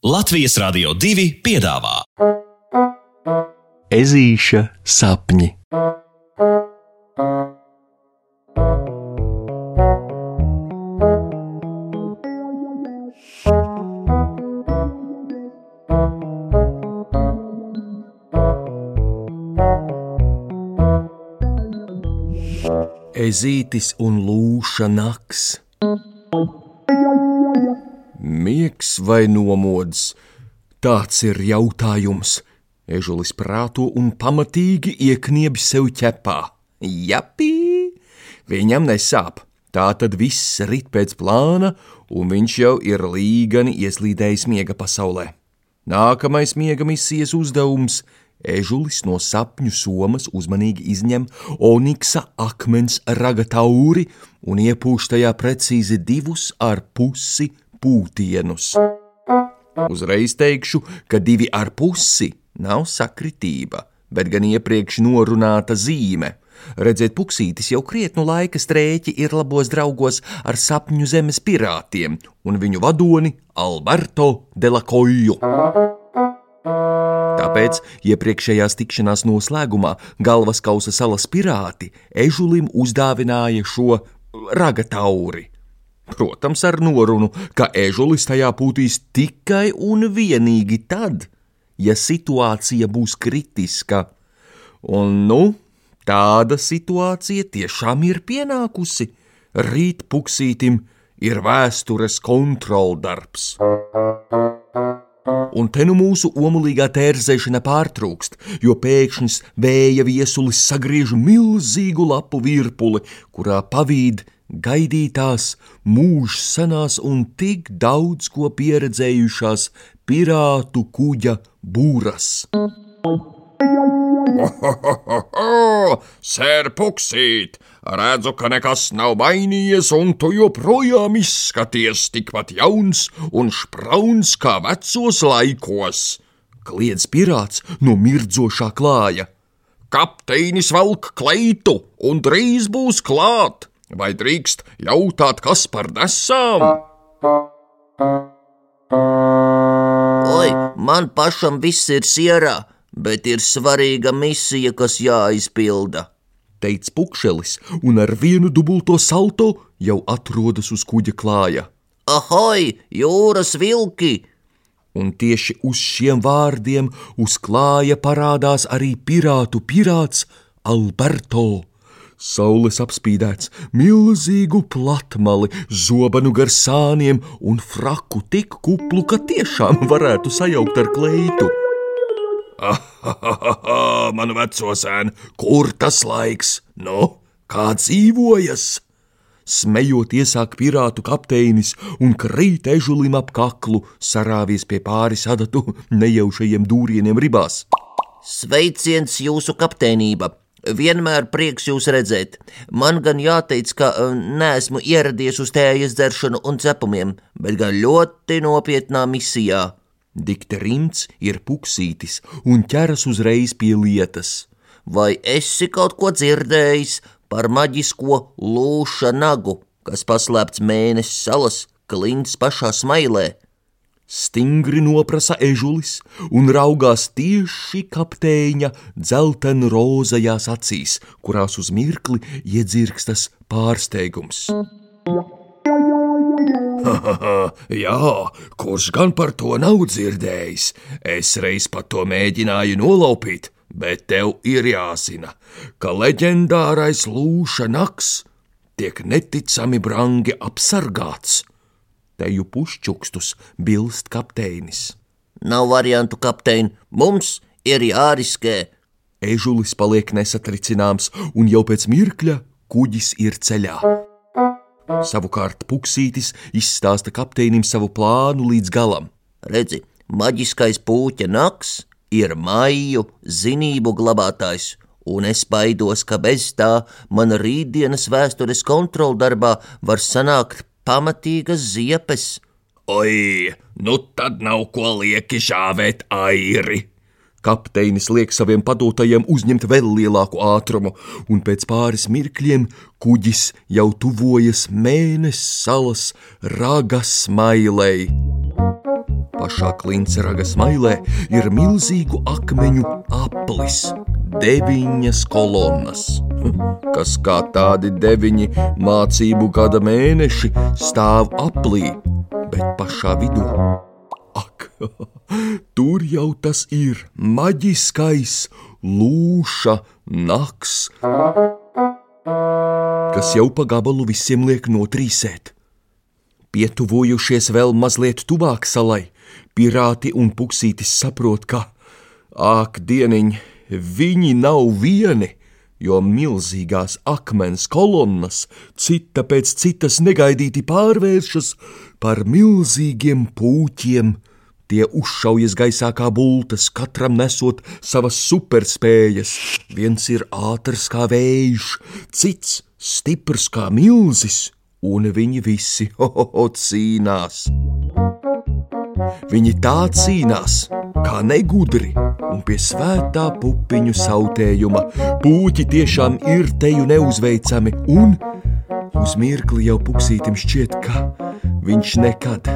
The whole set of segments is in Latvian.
Latvijas Rādio 2 piedāvā Ezīša sapņi. Ezītis un lūša naks. Miegs vai nomods? Tāds ir jautājums. Ežulis prāto un pamatīgi iekniebj sev ķepā. Japī! Viņam nesāp. Tā tad viss rit pēc plāna, un viņš jau ir līgani ieslīdējis miega pasaulē. Nākamais miega misijas uzdevums Ežulis no sapņu somas uzmanīgi izņem oniksa akmens raga tauri un iepūš tajā precīzi divus ar pusi pūtienus. Uzreiz teikšu, ka divi ar pusi nav sakritība, bet gan iepriekš norunāta zīme. Redziet, puksītis jau krietnu laika strēķi ir labos draugos ar sapņu zemes pirātiem un viņu vadoni Alberto de la Coju. Tāpēc iepriekšējās tikšanās noslēgumā galvaskausa salas pirāti ežulim uzdāvināja šo ragatauri. Protams, ar norunu, ka ežulis tajā pūtīs tikai un vienīgi tad, ja situācija būs kritiska. Un nu, tāda situācija tiešām ir pienākusi. Rīt puksītim ir vēstures kontroldarbs. Un te nu mūsu omulīgā tērzēšana pārtrūkst, jo pēkšņs vēja viesulis sagriež milzīgu lapu virpuli, kurā pavīd gaidītās, mūžs senās un tik daudz ko pieredzējušās pirātu kuģa būras. Sēr puksīt, redzu, ka nekas nav mainījies, un tu joprojām izskaties tikpat jauns un sprauns kā vecos laikos. Kliedz pirāts no mirdzošā klāja. Kapteinis velk kleitu un drīz būs klāt, vai drīkst jautāt, kas par nesām? Oi, man pašam viss ir sierā, bet ir svarīga misija, kas jāizpilda. Teica pukšelis, un ar vienu dubulto salto jau atrodas uz kuģa klāja. Ahoj, jūras vilki! Un tieši uz šiem vārdiem uz klāja parādās arī pirātu pirāts Alberto. Saules apspīdēts, milzīgu platmali, zobenu gar sāniem un fraku tik kuplu, ka tiešām varētu sajaukt ar kleitu. Ahahaha, manu veco sēnu, kur tas laiks? Nu, kā dzīvojas? Smejot, iesāk pirātu kapteinis un krīt ežulim ap kaklu, sarāvies pie pāris adatu nejaušajiem dūrieniem ribās. Sveiciens jūsu kapteinība! Vienmēr prieks jūs redzēt. Man gan jāteic, ka uh, neesmu ieradies uz tējas dzeršanu un cepumiem, bet gan ļoti nopietnā misijā. Dikta rimts ir puksītis un ķeras uzreiz pie lietas. Vai esi kaut ko dzirdējis par maģisko lūša nagu, kas paslēpts mēnesis salas klints pašā smailē? Stingri noprasa ežulis un raugās tieši kapteiņa dzeltenu rozajās acīs, kurās uz mirkli iedzirkstas pārsteigums. Jā, kurš gan par to nav dzirdējis? Es reiz pat to mēģināju nolaupīt, bet tev ir jāzina, ka leģendārais lūša naks tiek neticami brangi apsargāts. Teju pušķukstus bilst kapteinis. Nav variantu, kapteini, mums ir jāriskē. Ežulis paliek nesatricināms, un jau pēc mirkļa kuģis ir ceļā. Savukārt puksītis izstāsta kapteinim savu plānu līdz galam. Redzi, maģiskais puķa naks ir maiju zinību glabātājs, un es baidos, ka bez tā mana rītdienas vēstures kontroldarbā var sanākt pamatīgas ziepes. Oi, nu tad nav ko lieki žāvēt airi! Kapteinis liek saviem padotajiem uzņemt vēl lielāku ātrumu, un pēc pāris mirkļiem kuģis jau tuvojas mēnesis salas raga smailei. Pašā klinceraga smailē ir milzīgu akmeņu aplis, deviņas kolonnas, kas kā tādi deviņi mācību gada mēneši stāv aplī, bet pašā vidū. Ak, tur jau tas ir maģiskais lūša naks, kas jau pa gabalu visiem liek notrīsēt. Pietuvojušies vēl mazliet tuvāk salai, pirāti un puksītis saprot, ka, ak, dieniņ, viņi nav vieni, jo milzīgās akmens kolonnas cita pēc citas negaidīti pārvēršas par milzīgiem pūķiem. Tie uzšaujas gaisā kā bultas, katram nesot savas superspējas. Viens ir ātrs kā vējš, cits stiprs kā milzis, un viņi visi ho, ho, ho, cīnās. Viņi tā cīnās, kā negudri, un pie svētā pupiņu sautējuma puķi tiešām ir teju neuzveicami, un uz mirkli jau puksītim šķiet, ka viņš nekad,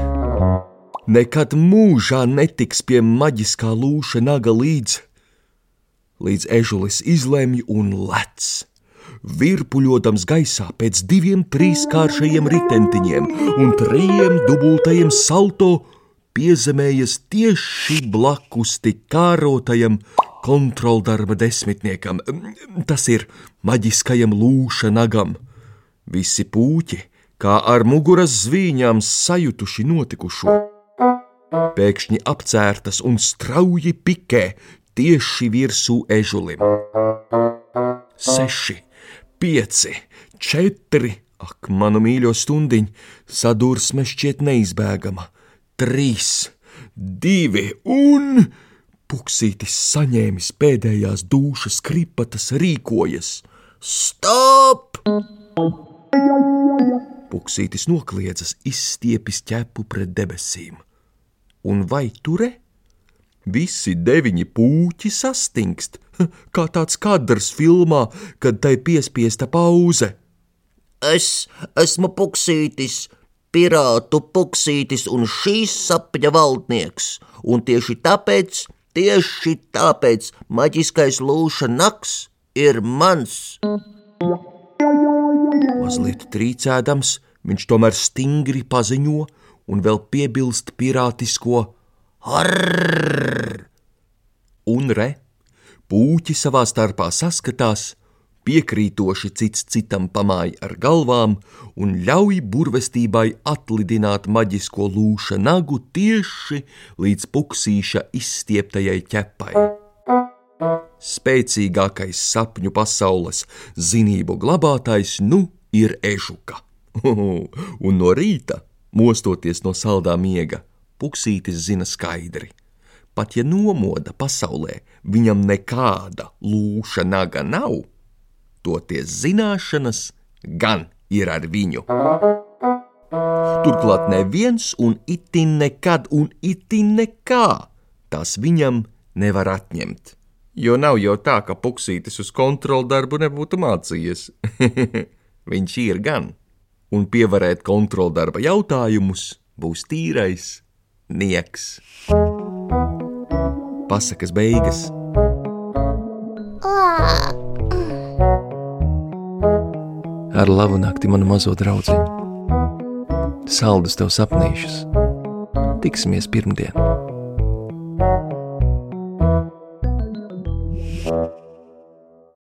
nekad mūžā netiks pie maģiskā lūša naga līdz, līdz ežulis izlemj un lec virpuļodams gaisā pēc diviem trīskāršajiem ritentiņiem un trījiem dubultajiem salto piezemējies tieši blakus tik kārotajam kontroldarba desmitniekam, tas ir maģiskajam lūša nagam. Visi puķi, kā ar muguras zvīņām sajutuši notikušo, pēkšņi apcērtas un strauji pikē tieši virsū ežulim. Seši, pieci, četri, ak, manu mīļo stundiņu, sadursme šķiet neizbēgama trīs, divi un puksītis saņēmis pēdējās dušas kripatas rīkojas. Stop! Puksītis nokliedzas, izstiepis ķepu pret debesīm. Un vai ture? Visi deviņi puķi sastingst, kā tāds kadrs filmā, kad tai piespiesta pauze. Es esmu puksītis, pirātu puksītis un šīs sapņa valdnieks, un tieši tāpēc, tieši tāpēc maģiskais lūša naks ir mans. Mazliet trīcēdams, viņš tomēr stingri paziņo un vēl piebilst pirātisko arrrr. Un re, pūķi savā starpā saskatās, piekrītoši cits citam pamāja ar galvām un ļauj burvestībai atlidināt maģisko lūša nagu tieši līdz puksīša izstieptajai ķepai. Spēcīgākais sapņu pasaules zinību glabātājs nu ir ežuka. un no rīta, mostoties no saldā miega, puksītis zina skaidri. Pat ja nomoda pasaulē, viņam nekāda lūša naga nav toties zināšanas gan ir ar viņu. Turklāt neviens un itin nekad un itin nekā tās viņam nevar atņemt. Jo nav jau tā, ka puksītis uz kontrolu darbu nebūtu mācījies. Viņš ir gan, un pievarēt kontrolu darba jautājumus būs tīrais nieks. Pasakas beigas. Ar labu nakti manu mazo draugu. Saldus tev sapnīšus. Tiksimies pirmdien!